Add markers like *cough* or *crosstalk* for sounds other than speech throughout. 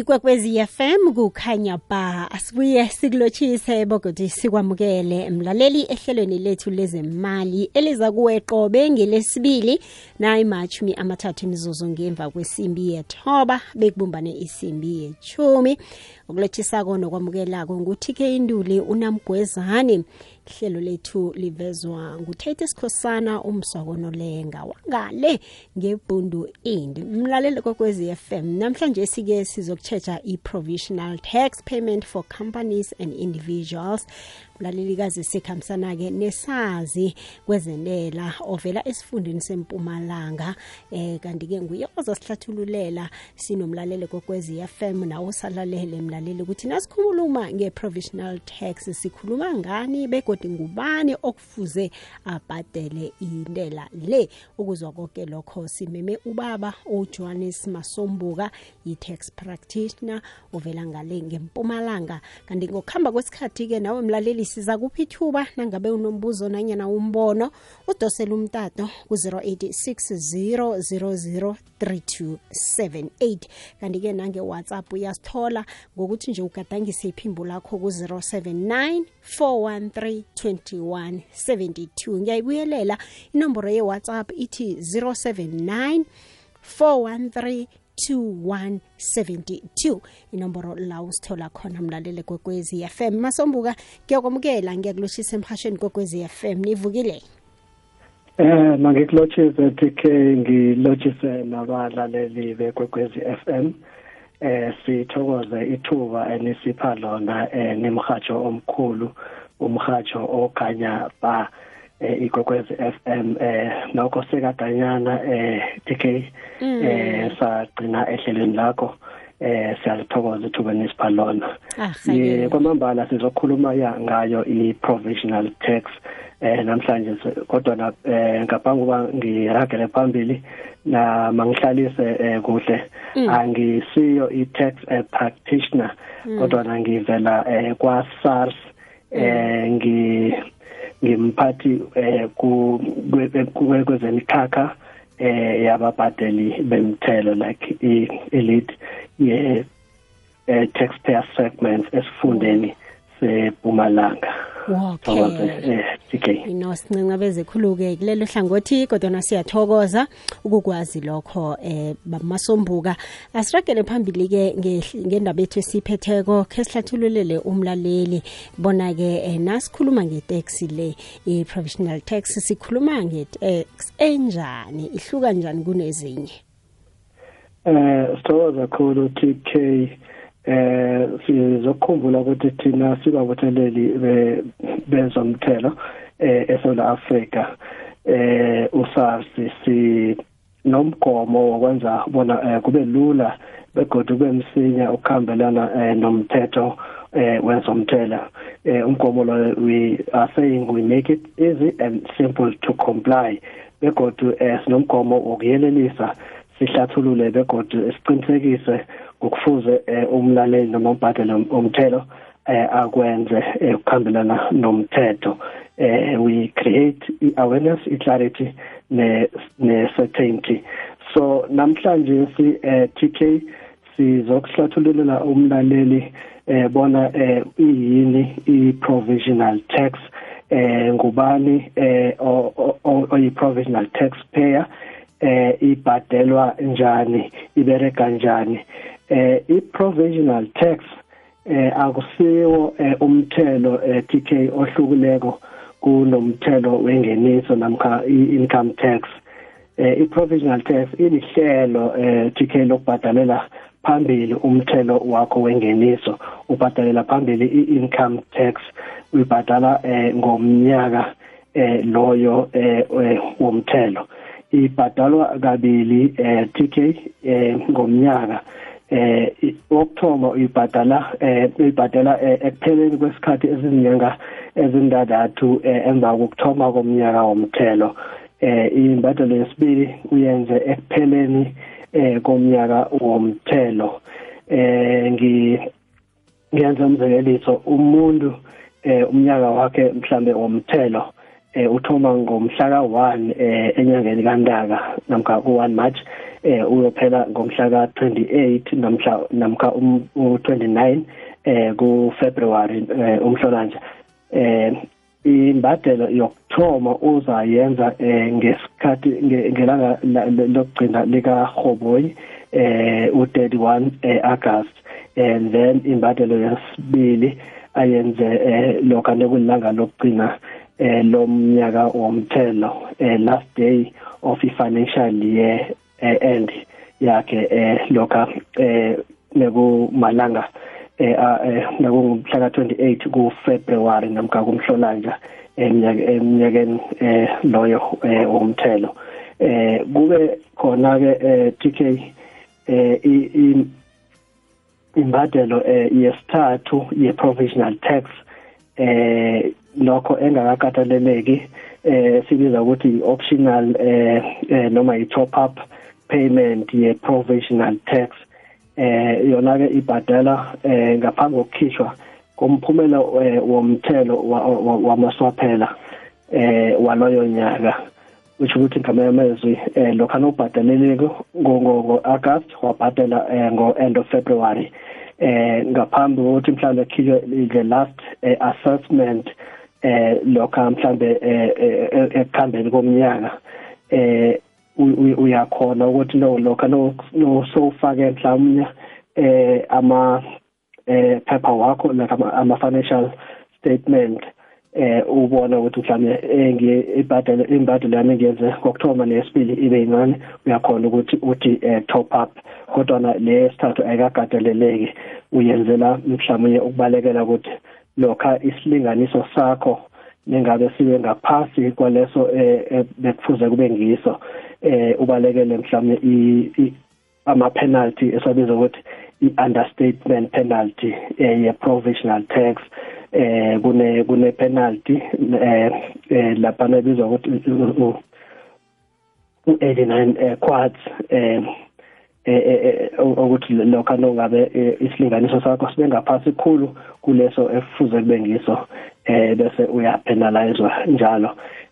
ikwekwezi FM kukhanya ba asibuye sikulotshise bogodi sikwamukele mlaleli ehlelweni lethu lezemali eliza kuwe qobe ngelesibili nayi machumi amathathu imizuzu ngemva kwesimbi yethoba bekubumbane isimbi yechumi ukulothisako nokwamukelako nguTK Induli unamgwezani ihlelo lethu livezwa ngutate sikhosana umswako nolenga. Wangale ngebhundu indi. Mlaleli kokwezi FM namhlanje sike sizokutshetsha i-provisional tax payment for companies and individuals. Mlalelikazi sikhambisana-ke nesazi kwezentela ovela esifundeni sempumalanga eh kanti-ke nguye ozasihlathululela sinomlaleli kokwezi FM nawe usalalele mlaleli ukuthi nasikhuluma nge-provisional tax sikhuluma ngani begodi ngubani okufuze abhadele intela le? Ukuzwa konke lokho simeme ubaba ujohannes masombuka yi-tax practitioner ovela ngale ngempumalanga. Kanti ngokuhamba kwesikhathi-ke nawe mlaleli siza kuphi ithuba nangabe unombuzo nanyana umbono udosela umtato ku-086 0003278 kanti-ke nange-whatsapp uyasithola ngokuthi nje ugadangise iphimbo lakho ku-079 413 2172 ngiyayibuyelela inomboro ye-whatsapp ithi 079 413 2172 inomboro la usithola khona mlalele kwekwezi FM masombuka ngiyakwamukela ngiyakulotshisa emhashweni kwekwezi FM nivukile? Eh mangikulotshise TK ngilotshise nabalaleli bekwekwezi FM eh sithokoze ithuba enisipha lona eh nemhajo omkhulu umhajo okhanya ba eh ikwekwezi FM eh nokho sekadanyana eh TK eh sagcina ehlelweni lakho eh siyalithokoza ithuba nesipha lona ah kwamambala sizokhuluma ya ngayo i-provisional tax eh namhlanje kodwa na eh ngaphambi kuba ngiragele phambili na mangihlalise eh kuhle. Angisiyo i-tax practitioner kodwa na ngivela eh kwa SARS eh ngi ngimphathi eh ku kwezemikhakha eh yababhadeli bemthelo like elite ye taxpayer segments esifundeni sePumalanga okay. Ino sincinca bezekhuluke kulelo hlangothi kodwana siyathokoza ukukwazi lokho eh bamasombuka asiragele phambili ke ngendaba yethu esiphetheko ke sihlathululele umlaleli bona ke nasikhuluma ngetax le i-provisional tax sikhuluma nge-tax enjani ihluka njani kunezinye? Eh sithokoza kakhulu TK eh sizokhumbula ukuthi thina sibabutheleli bezomthelo eh eSouth Africa eh uSARS si nomgomo wokwenza bona kube lula begodwa kube msinya ukuhambelana nomthetho eh wezomthela eh umgomo lo we are saying we make it easy and simple to comply begodwa eh sinomgomo wokuyelelisa sihlathulule begodwa siqinisekise ukufuze umlaleli noma umbhadeli umthelo akwenze ukuhambelana nomthetho. We create i-awareness i-clarity ne-certainty so namhlanje si TK sizokuhlathululela umlaleli bona iyini i-provisional tax eh ngubani eh oyi-provisional taxpayer eh ibhadelwa njani ibereka njani. Eh i-provisional tax eh akusiwo umthelo TK ohlukileko kunomthelo wengeniso namkha i-income tax. Eh i-provisional tax ilihlelo eh TK lokubhadalela phambili umthelo wakho wengeniso. Ubhadalela phambili i-income tax uyibhadala eh ngomnyaka eh loyo eh womthelo. Ibhadalwa kabili eh TK eh ngomnyaka. Eh okthoma uyibhadala eh uyibhadala ekupheleni kwesikhathi ezinyanga ezindathu emva kokuthoma komnyaka womthelo. Eh imbadalo yesibili uyenze ekupheleni eh komnyaka womthelo. Eh ngi ngiyenza umzekeliso umuntu eh umnyaka wakhe mhlambe womthelo eh uthoma ngomhla ka1 eh enyangeni kaNtaka namkha ku1 March eh uyophela ngomhla ka28 namhla namkha u29 eh ku February umhlolanja. Eh imbadelo yokuthoma uzayenza eh ngesikhathi ngelanga lokugcina lika Hoboyi eh u31 eh August. And then imbadelo yesibili ayenze eh lokho nekulanga lokugcina eh lomnyaka womthelo eh last day of i-financial year eh, end yakhe eh lokha eh nekumalanga eh, eh nakungumhla ka28 ku February namka kumhlolanja eminyakeni eh loyo womthelo. Eh kube khona ke TK eh imbadelo yesithathu ye provisional tax eh lokho engakakateleleki eh sibiza ukuthi optional eh, eh noma i top up payment ye provisional tax eh yona ke ibhadala eh ngaphambi kokukhishwa komphumela eh, womthelo wamaswaphela eh waloyo nyaka. Which ukuthi ngamanye amazwi eh lokho anobhadaleleko ngo August wabhadala ngo end of February eh ngaphambi kokuthi mhlawumbe khishwe the last eh, assessment eh lokho mhlambe ekukhambeni komnyaka eh uyakhona ukuthi no lokho no sowufake mhlawumnye eh ama eh paper wakho like ama financial statement eh ubona ukuthi mhlawumbe engiye ibhadala imbadalo yami ngiyenze ngokthoma nesibili ibe yincane uyakhona ukuthi uthi top up. Kodwa le sithathu ayikagadeleleki uyenzela mhlawumbe ukubalekela ukuthi lokha isilinganiso sakho nengabe sibe ngaphasi kwaleso bekufuze kube ngiso eh ubalekele mhlawumbe ama penalty esabiza ukuthi i-understatement penalty eh, ye provisional tax eh kune kune penalty eh lapha nebizwa ukuthi u89 quads eh ukuthi lokho anongabe isilinganiso sakho sibe ngaphasi kukhulu kuleso efuze kube ngiso eh bese uyapenalizwa njalo.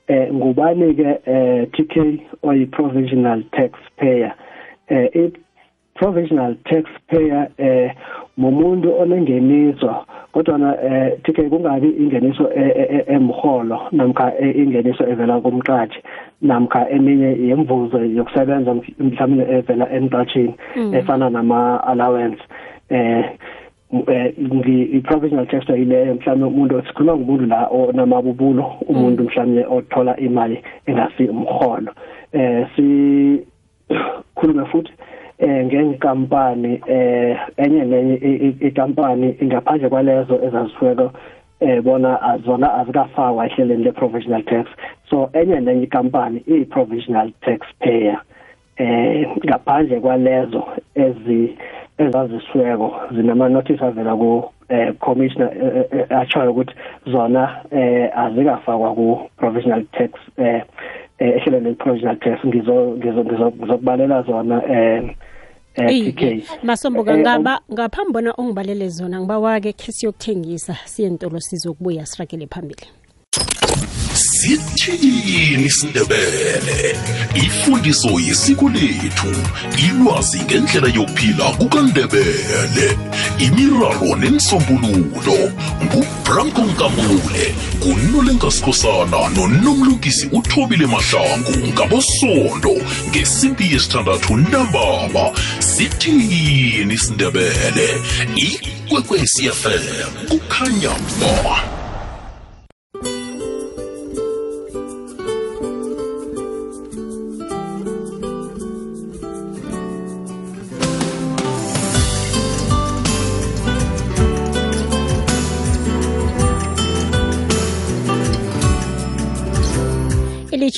Eh ngubani ke eh TK oyi provisional taxpayer? Eh i provisional taxpayer eh mumuntu onengeniso kodwa na eh TK kungabi ingeniso emholo namkha ingeniso evela kumqashi namkha eminye yemvuzo yokusebenza mhlawumbe evela emqashini efana nama allowance eh i-provisional tax ile mhlawumbe umuntu sikhuluma ngumuntu la onamabubulo umuntu mhlawumbe othola imali engasi umholo eh si khulume futhi eh ngenkampani eh enye nenye ikampani ingaphandle kwalezo ezazisweko eh bona azona azikafakwa ehleleni le-provisional tax. So enye nenye ikampani iyi-provisional tax payer eh ngaphandle kwalezo ezi ezazisiweko zinama-notice avela ku eh commissioner achayo ukuthi zona eh azikafakwa ku provisional tax eh ehlelweni le-provisional tax. Ngizo ngizokubalela zona eh TK Masomboka ngaba ngaphambi bona ungibalele zona ngibawake ke siyokuthengisa siyentolo sizokubuya siragele phambili. Sithini isindebele? Ifundiso yesiko lethu ilwazi ngendlela yokuphila kukandebele. Imiraro nemisombululo ngubranko nkambule kunolenkasikhosana nonomlungisi uthobile mahlangu ngabosondo ngesimbi yesithandathu ntambama sithini isindebele? Ikwekwecfm kukhanya ba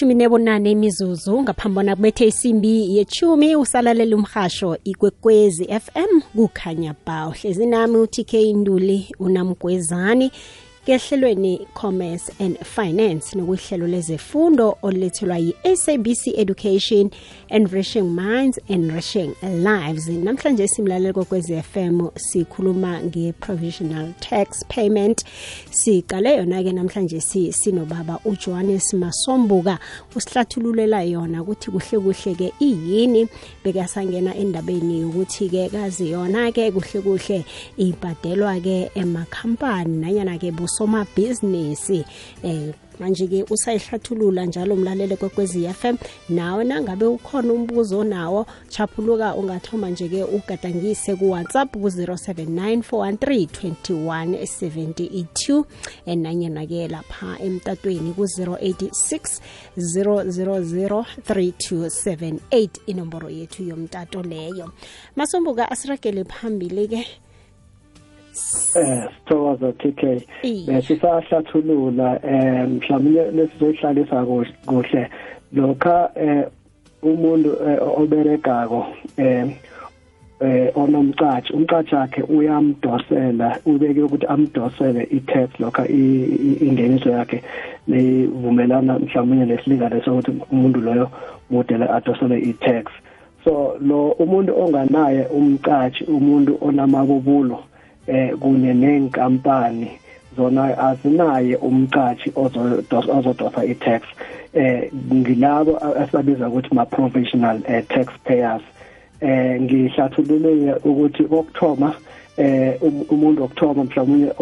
ilithumi nebunane imizuzu ngaphambona kubethe isimbi yechumi usalalela umhasho ikwekwezi FM kukhanya ba uhlezi nami uTK Nduli unamgwezani kehlelweni commerce and finance nokuhlelo lezefundo olulethelwa yi-sabc education enriching minds enriching lives. Namhlanje simlaleli kokwezi fm sikhuluma nge-provisional tax payment. Siqale yona-ke namhlanje si, sinobaba ujohannes masombuka usihlathululela yona ukuthi kuhle kuhle-ke iyini bekasangena endabeni yokuthi-ke kazi yona-ke kuhle kuhle ibhadelwa-ke emakhampani nanyana-ke busomabhizinisi eh manje-ke usayihlathulula njalo umlalele kwekwezi FM nawe nangabe ukhona umbuzo nawo chaphuluka ungathoma nje-ke ugadangise ku-whatsapp ku-079 nanyena-ke lapha emtatweni ku-086 000 3278 inomboro yethu yomtato leyo. Masombuka asiragele phambili-ke eh sithokoza TK besisahlathulula eh mhlawumbe lesizohlalisa kuhle lokha eh umuntu oberegako eh eh onomcashi umcashi wakhe uyamdosela ubeke ukuthi amdosele i-tax lokha ingeniso yakhe levumelana mhlawumbe lesilingane sokuthi umuntu loyo mudele adosele i-tax. So lo umuntu onganaye umcashi umuntu onamabubulo eh kunye nenkampani zona azinaye umcashi ozodosa i-tax eh ngilabo asabiza ukuthi ma professional eh, taxpayers. Eh ngihlathulule ukuthi okuthoma eh umuntu okuthoma mhlawumbe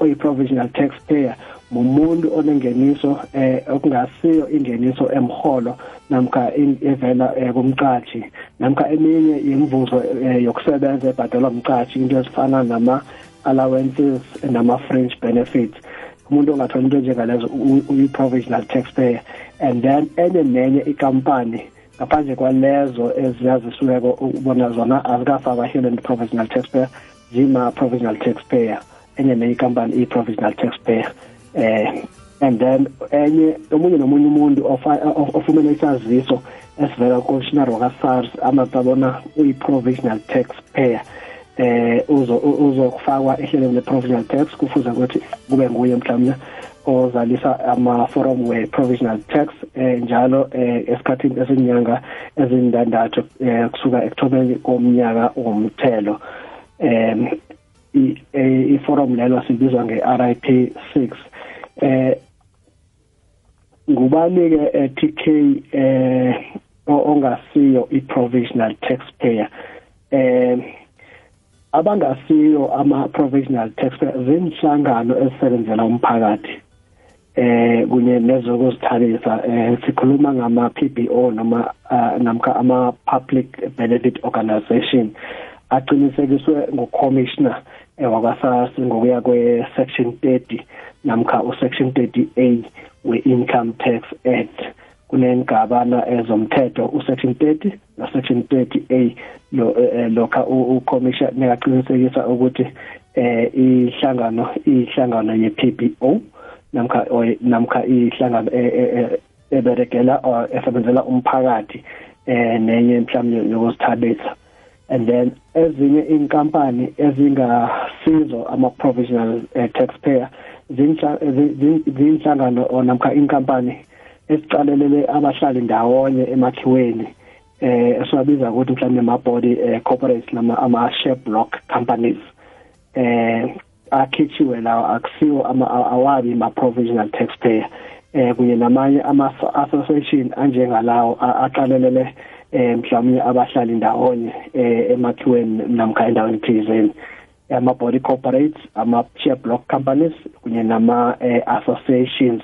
oyi provisional taxpayer mumuntu onengeniso eh okungasiyo ingeniso emholo namkha evela kumqashi namkha eminye yemvuzo yokusebenza ebhadelwa umqashi into ezifana nama allowances nama fringe benefits. Umuntu ongathola into njengalezo uyi-provisional taxpayer. And then enye nenye ikampani ngaphandle kwalezo eziyazisiweko ubona zona azikafakwa ehlelweni provisional taxpayer zima-provisional taxpayer enye nenye iyi-provisional taxpayer eh and then enye omunye nomunye umuntu ofumene isaziso esivela ku-commissioner waka-sars amacabona uyi-provisional taxpayer eh uzokufakwa ehlelweni le-provisional tax kufuza ukuthi kube nguye mhlawumbe ozalisa ama-forum we-provisional tax eh njalo eh esikhathini esinyanga ezindandathu eh kusuka ekuthomeni komnyaka womthelo em i-forum lelo sibizwa nge-RIP 6 eh ngubani-ke eh, TK eh ongasiyo i-provisional taxpayer? Eh abangasiyo ama-provisional taxpayer zinhlangano ezisebenzela umphakathi eh kunye nezokuzithabisa eh sikhuluma ngama PBO noma namkha ama public benefit organization. Aqinisekiswe ngucommissioner wakwa-SARS ngokuya kwe-section 30 namkha u-section 30A we-income tax act. Kunengabana ezomthetho u-section 30 no-section 30A lo lokha ucommissioner nekaqinisekisa ukuthi eh ihlangano ihlangano ye-PBO namkha namkha ihlangano eberegela or esebenzela umphakathi eh nenye mhlawumbe yokuzithabisa. And then ezinye inkampani ezingasizo ama-provisional uh, taxpayer zinhlangano namkha inkampani esicalelele abahlali ndawonye emakhiweni eh esiwabiza ukuthi mhlawumbe ama-body eh, corporates nama ama-share block companies eh akhitsiwe lawo akusiwo awabi ma-provisional taxpayer eh kunye namanye ama-association anjengalawo aqalelele eh mhlawumbe abahlali ndawonye eh emakhiweni namkha endaweni thizeni ama-body corporates ama-share block companies kunye nama-associations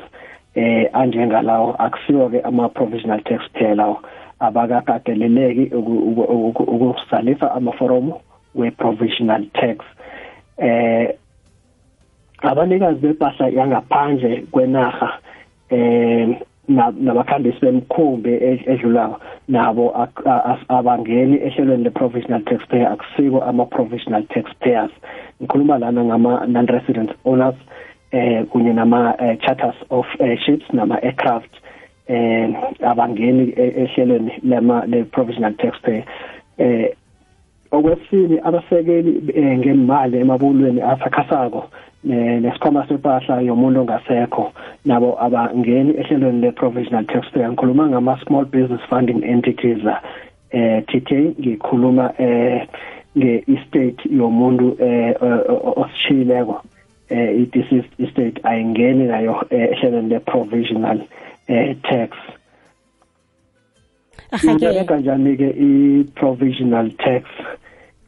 eh anjengalawo. Akusiwo-ke ama-provisional taxpayer lawo abakakateleleki ukusalisa amaforomu we-provisional tax. Eh abanikazi bempahla yangaphandle kwenarha eh nabakhambisi bemkhumbi edlulayo nabo abangeni ehlelweni le-provisional taxpayer akusiko ama-provisional taxpayers. Ngikhuluma lana ngama-non-resident owners eh kunye nama-charters of uh, ships nama-aircraft eh abangeni ehlelweni lema le-provisional taxpayer. Eh okwesibili abasekeli eh, ngemali emabulweni asakhasako nesikhwama sepahla yomuntu ongasekho. Nabo abangeni ehlelweni le-provisional taxpayer ngikhuluma ngama-small business funding entities eh TK ngikhuluma eh nge-estate yomuntu eh osishiyileko eh i-deceased estate ayingeni nayo eh, ehlelweni le-provisional eh tax. Ahake kanjani ke i-provisional tax?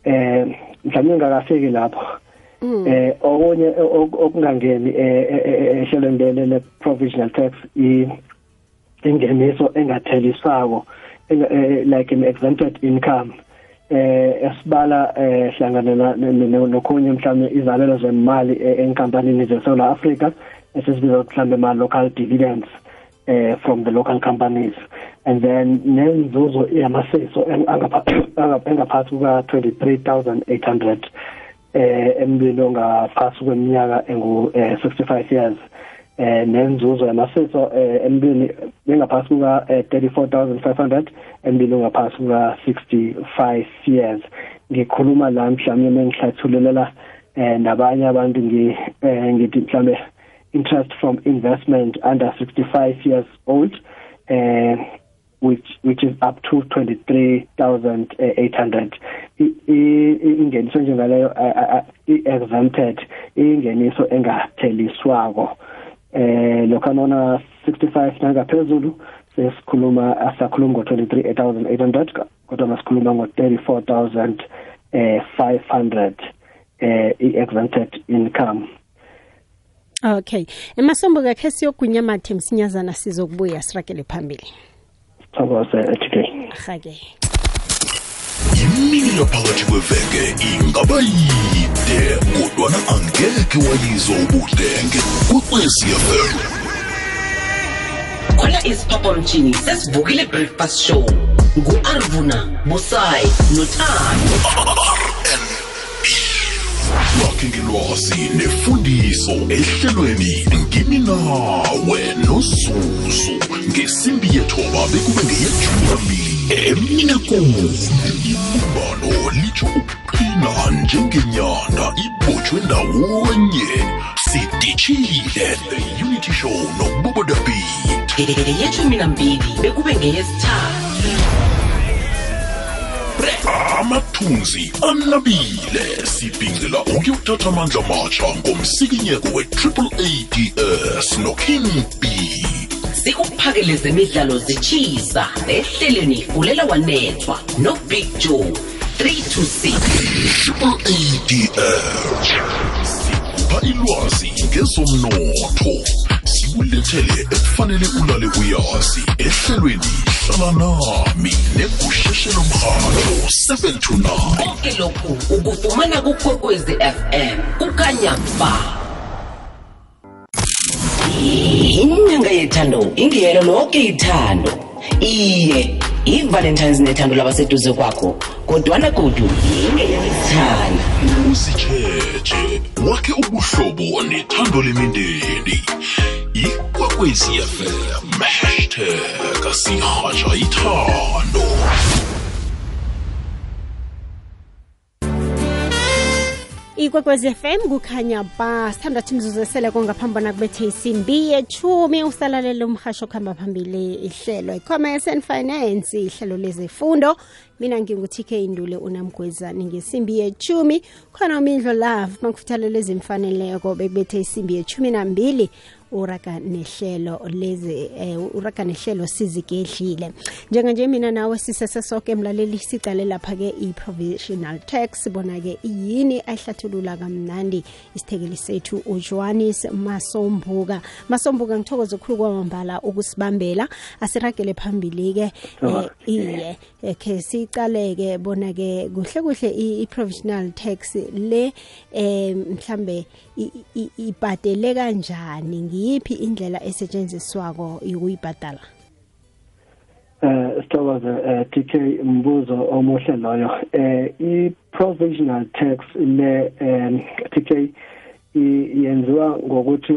Eh mhlawumbe ngakafiki lapho. Eh okunye okungangeni eh, eh, ehlelweni lele le provisional tax i ingeniso engatheliswako like an exempted income. Eh esibala eh hlangana nokhunye mhlawumbe izabelo zemali enkampanini zeSouth Africa esisibiza mhlawumbe ma local dividends eh from the local companies. And then nenzuzo yamaseso *coughs* engaphansi kuka 23800 eh emlilo ongaphasi kweminyaka engu 65 eh, years. Eh nenzuzo yamaseso eh, emlilo engaphasi kuka 34500 emlilo ongaphasi kuka 65 years. Ngikhuluma la mhlawumbe mengihlathululela eh nabanye abantu ngithi mhlawumbe interest from investment under 65 years old. Uh, which which is up to 23800 ingeniso njengaleyo i-exempted ingeniso engatheliswako. Eh lokho nona 65 nangaphezulu sesikhuluma asakhuluma ngo-23800 kodwa masikhuluma ngo-34500 eh i-exempted income. Okay. Emasombo kakhe siyogunya mathe msinyazana sizokubuya sirakele phambili today hake imini yaphakathi kweveke ingaba yide kodwana angeke walizwa ubudenge kwekwecfm khona isiphaphamtshini sesivukile breakfast show ngu-arvuna busayi nothando. Lakhe ngelwazi nefundiso ehlelweni ngimi nawe nozuzu ngesimbi yethoba bekube ngeyejumi yambili emine kumi. Ibumbano litsho ukuqina njengenyanda ibotshwe ndawonye. Sidishile the unity show nobubodabit yeshumi nambili bekube ngeyesithathu. Amathunzi anabile. Sibhincela ukuyothatha amandla matsha ngomsikinyeko we-triple ads noking b. Sikuphakele zemidlalo zitshisa ehlelweni fulela wanethwa nobig joe 326 triple ads sikupha ilwazi ngezomnotho. Sikulethele ekufanele ulale uyazi ehlelweni. Hlala nami negusheshe lomrhatho 7 to 9 konke lokhu ukufumana kukwekwezi fm kukanyamba inyanga yethando ingiyelo lonke ithando. Iye i-valentines nethando labaseduze kwakho kodwana godu ingeyelithanda uzitsheje wakhe ubuhlobo nethando lemindeni. Ikwekwezi fm hashtag Sihaja ikwekwezi fm kukhanya ba sithandathu imzuzu eseleko ngaphambana kubethe isimbi yethumi usalalele umhasho okuhamba phambili ihlelo i-commerce and finance ihlelo lezefundo. Mina ngingu-tk indule unamgwezane ngesimbi yechumi khona umindlo love makukhuthalele ezimfaneleko bekubethe isimbi yechumi nambili uraga nehlelo lezi eh, uraga nehlelo sizigedlile njenganje mina nawe sisesesoke emlaleli sicale lapha-ke i-provisional tax. Bona-ke yini ayihlathulula kamnandi isithekeli sethu ujohannes masombuka. Masombuka ngithokoze khulu kwamambala ukusibambela. Asiragele phambili-ke eh, iye khe sicale-ke bona-ke kuhle kuhle i-provisional tax le eh mhlambe ibhadele kanjani ngiyiphi indlela esetshenziswako yokuyibhadala? Eh sithokoze eh TK mbuzo omuhle loyo. Eh i provisional tax le eh TK yenziwa ngokuthi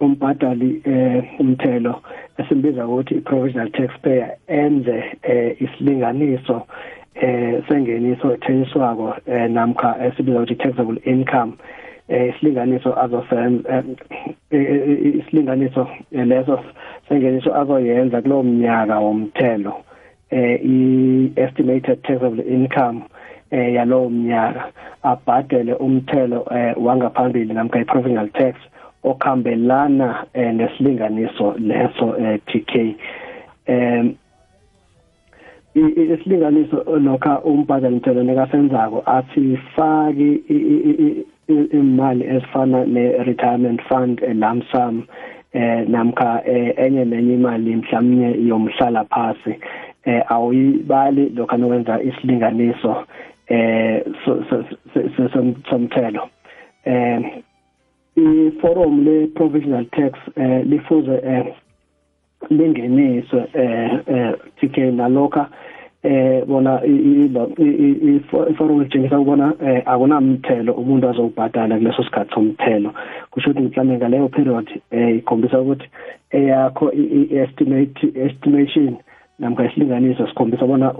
umbhadali eh umthelo esimbiza ukuthi i provisional taxpayer enze eh isilinganiso eh sengeniso ethenjiswako eh namkha esibiza ukuthi taxable income. eh isilinganiso azosenza isilinganiso leso sengeniso azoyenza kulowo mnyaka womthelo eh i-estimated taxable income eh yalowo mnyaka. Abhadele umthelo eh wangaphambili namkha i-provisional tax okhambelana eh, nesilinganiso leso eh, TK em isilinganiso lokha umbhadalo mthelo nekasenzako asifaki imali ezifana ne-retirement fund elamsam eh namkha enye nenye imali mhlawumnye yomhlala phasi eh awuyibali lokho nokwenza isilinganiso eh somthelo. Eh iforum le provisional tax eh lifuze eh lingeniswe eh eh TK naloka eh bona iforum litshengisa ukubona eh akunamthelo umuntu azowubhadala kuleso sikhathi somthelo. Kusho ukuthi mhlawumbe ngaleyo period eh ikhombisa ukuthi eyakho i-estimate estimation namkha isilinganiso sikhombisa bona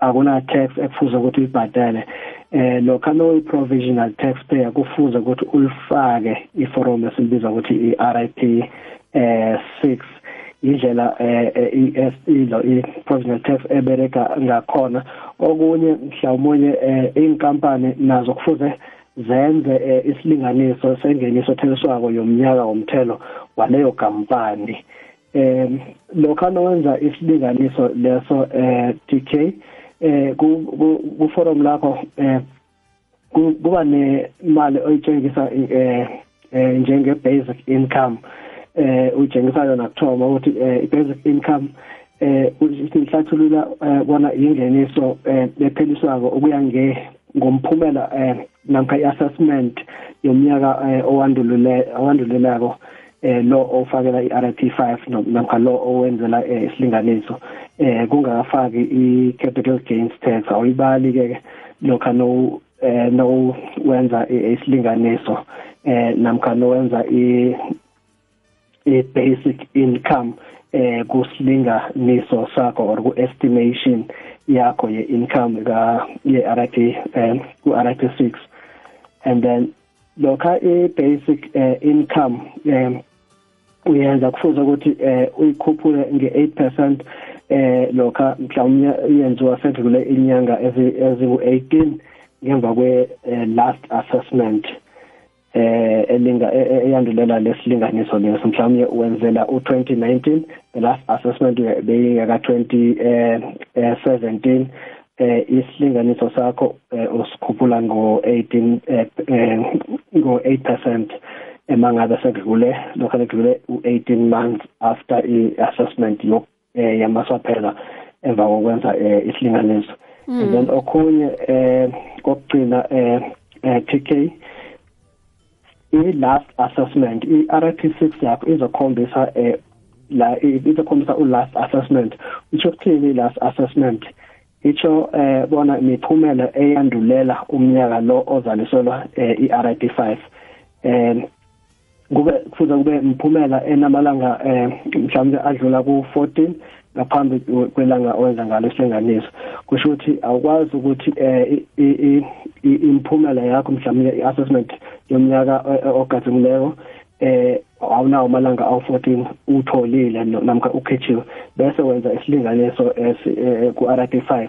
akuna tax ekufuze ukuthi uyibhadale. Eh lokho no provisional taxpayer kufuze ukuthi ulifake iforum esilibiza ukuthi i-RIP eh 6 indlela eh ilo i-provisional tax ebereka ngakhona. Okunye mhlawumunye eh inkampani nazo kufuze zenze eh, isilinganiso sengeniso theliswako yomnyaka womthelo waleyo kampani. Eh lokho nokwenza isilinganiso leso eh TK eh ku forum lakho eh kuba nemali oyitshengisa eh, eh njenge basic income. Eh utshengisa yona kuthoma ukuthi eh, i basic income eh usihlathulula bona ingeniso lepheliswako ukuya nge ngomphumela eh namkha i-assessment yomnyaka owandulule owandulelako eh lo ofakela i-RP5 namkha lo owenzela isilinganiso eh kungakafaki i-capital gains tax. Awuyibali ke lokha no eh no wenza isilinganiso eh namkha no wenza i i-basic income eh kusilinganiso sakho or ku-estimation yakho ye-income ka ye-RP eh ku-RP6 and then lokha i-basic uh, income um uyenza kufuze ukuthi eh uyikhuphule nge8% eh lokha mhlawumnye iyenziwa sedlule inyanga eziku18 ngemva kwe last assessment. Eh elinga eyandulela lesilinganiso leso. Mhlawumnye wenzela u2019 the last assessment beyingaka 2017 eh isilinganiso sakho usikhuphula ngo18 ngo8% emangabe sekudlule lokho sekudlule u18 months after i-assessment yok eh yamaswaphela emva kokwenza isilinganiso. And then okhunye eh kokugcina eh TK i-last assessment i-RT6 yakho izokhombisa eh la izokhombisa u-last assessment utsho ukuthini i-last assessment itsho eh bona imiphumela eyandulela umnyaka lo ozaliselwa eh, i-RT5 eh kube kufuze kube imphumela enamalanga eh mhlawumbe adlula ku14 ngaphambi kwelanga owenza ngalo isilinganiso kusho ukuthi awukwazi ukuthi eh imphumela yakho mhlawumbe i-assessment yomnyaka ogadungileko eh awunawo amalanga awu14 utholile namkha ukhethiwe. Bese wenza isilinganiso ku-RT5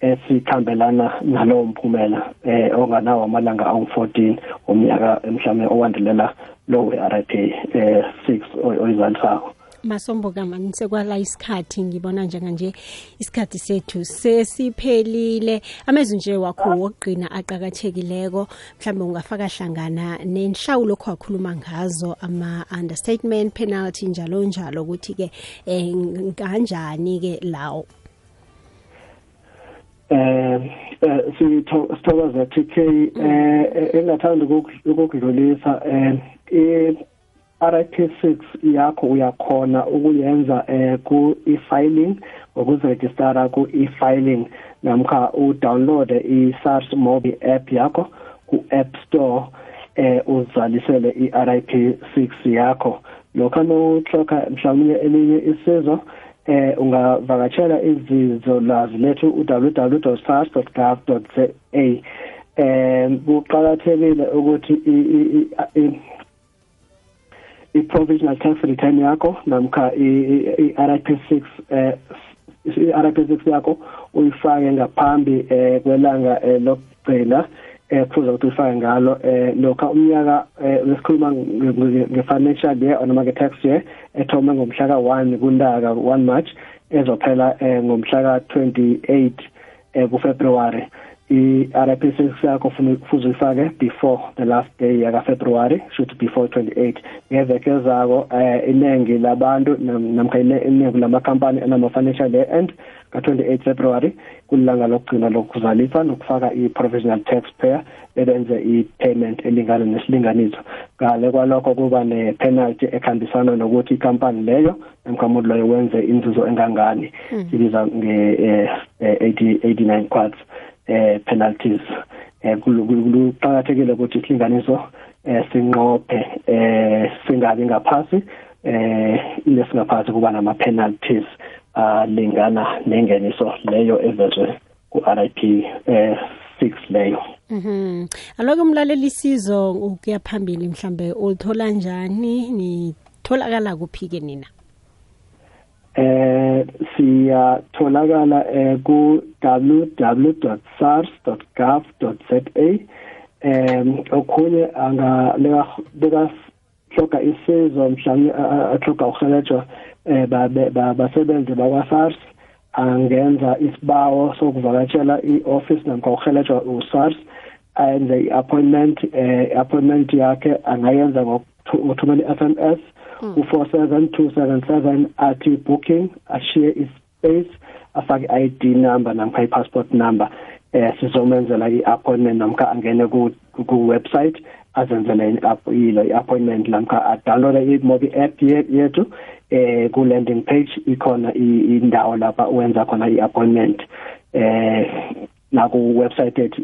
esikhambelana nalowo mphumela eh onganawo amalanga awu14 omnyaka mhlawumbe owandelela lo we-RIP eh 6 oyizalisako. Masomboka mani sekwala isikhathi ngibona njenganje isikhathi sethu sesiphelile. Amezwi nje wakho wokugqina aqakathekileko mhlawumbe ungafaka hlangana nenhlawulo okwakhuluma ngazo ama-understatement penalty njalo njalo ukuthi-ke um kanjani-ke lawo? Eh sithokoza TK eh engathanda ukukudlulisa eh RIP6 yakho uyakhona ukuyenza eh ku e-filing ukuziregistera ku e-filing namkha udownload i-SARS mobile app yakho ku App Store eh uzalisele i-RIP6 yakho. Lokho nohloka mhlawumbe elinye isizo eh ungavakatshela izizo lazi lethu www.sars.gov.za eh kuqhakathekile ukuthi i-provisional tax return yakho namkha i-RIP6 eh i-RIP6 yakho uyifake ngaphambi eh kwelanga eh, lokugcina eh kufuze ukuthi uyifake ngalo eh lokha umnyaka wesikhuluma nge-financial year noma nge-tax year ethome ngomhla ka-1 kuntaka 1 March ezophela ngomhla ka-28 eh kuFebruary i-RIP6 yakho kufuze uyifake before the last day yaka February should before 28 ngeveke zako eh iningi labantu namkha iningi lamakhampani anama financial year end ka-28 February kulilanga lokugcina lokuzalisa nokufaka i-provisional taxpayer ebenze i-payment elingana nesilinganiso. Ngale kwalokho kuba ne-penalty ekhambisana nokuthi ikampani leyo namkha umuntu loyo wenze inzuzo engangani. Sibiza nge-89 quarts. Eh penalties eh kuqhakathekile ukuthi isilinganiso eh sinqophe eh singabi ngaphasi eh lesingaphasi kuba nama penalties alingana nengeniso leyo evezwe ku-RIP eh 6 leyo Mhm. Aloke umlaleli isizo ukuya phambili mhlambe ulithola njani nitholakala kuphi ke nina? eh, siyatholakala ku-www.sars.gov.za um okhunye bekahloga isizo mhlawumbe ahloga uhelejwa um basebenzi bakwa-sars angenza isibawo sokuvakatshela i-office namkha uhelejwa u-sars ayenze i-appointment um i-appointment yakhe angayenza ngokuthumela i-SMS u-47277 athi booking ashiye ispace afake i-ID number namkha i-passport number. Eh sizomenzela i-appointment namkha angene ku-website azenzele ilo i-appointment namkha adownloada i-mobi app yethu. Eh ku-landing page ikhona indawo lapha wenza khona i-appointment. Eh naku-website yethu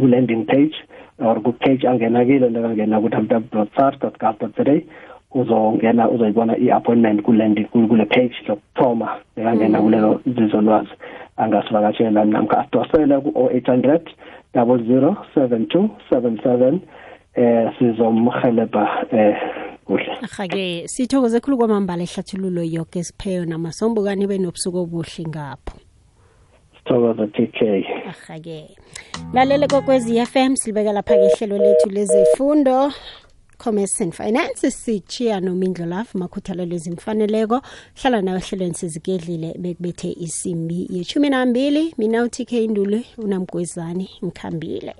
ku-landing page or ku-page angena kile nakangena ku-www dot sars uzongena uzoyibona i-appointment kule kule page lokuthoma bekangena mm-hmm. kulelo zizolwazi angasivakashela namkha asidosele ku-o eight hundred double zero seven two seven seven eh, um sizomhelebha eh kuhle. Ahake sithokoze khulu kwamambala ehlathululo yoke esipheyo namasombukani benobusuku obuhle ngapho sithokoze TK Ahake. Lalele kokwezi FM silibeka lapha ke ihlelo lethu lezefundo commerce and finance. Sitshiya nomindlo lafu makhuthalelo ezimfaneleko hlala nawe ehlelweni sizigedlile bekubethe isimbi yeshumi nambili mina utk ndule unamgwezani ngikhambile